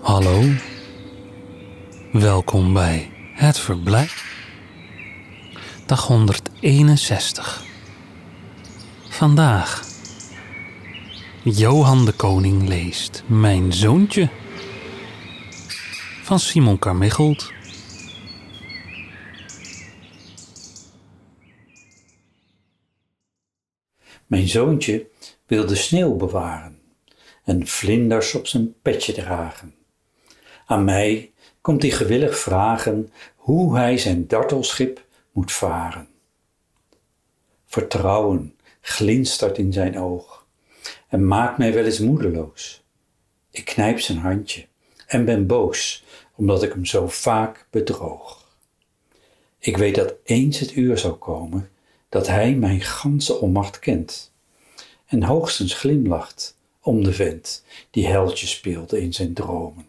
Hallo, welkom bij het verblijf. Dag 161. Vandaag. Johan de Koning leest Mijn Zoontje. Van Simon Carmichelt. Mijn zoontje wil de sneeuw bewaren en vlinders op zijn petje dragen. Aan mij komt hij gewillig vragen hoe hij zijn dartelschip moet varen. Vertrouwen glinstert in zijn oog en maakt mij wel eens moedeloos. Ik knijp zijn handje en ben boos omdat ik hem zo vaak bedroog. Ik weet dat eens het uur zal komen dat hij mijn ganse onmacht kent en hoogstens glimlacht om de vent die heldje speelde in zijn dromen.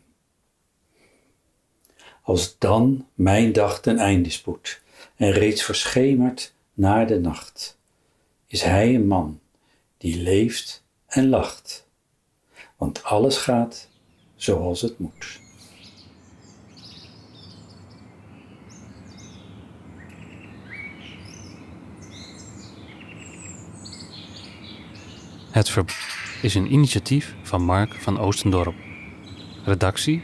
Als dan mijn dag ten einde spoedt en reeds verschemert naar de nacht, is hij een man die leeft en lacht, want alles gaat zoals het moet. Het Ver is een initiatief van Mark van Oostendorp. Redactie: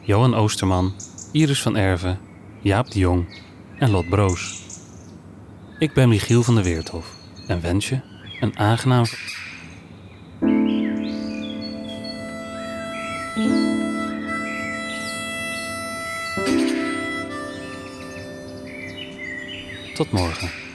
Johan Oosterman, Iris van Erven, Jaap de Jong en Lot Broos. Ik ben Michiel van der Weerthof en wens je een aangenaam. Tot morgen.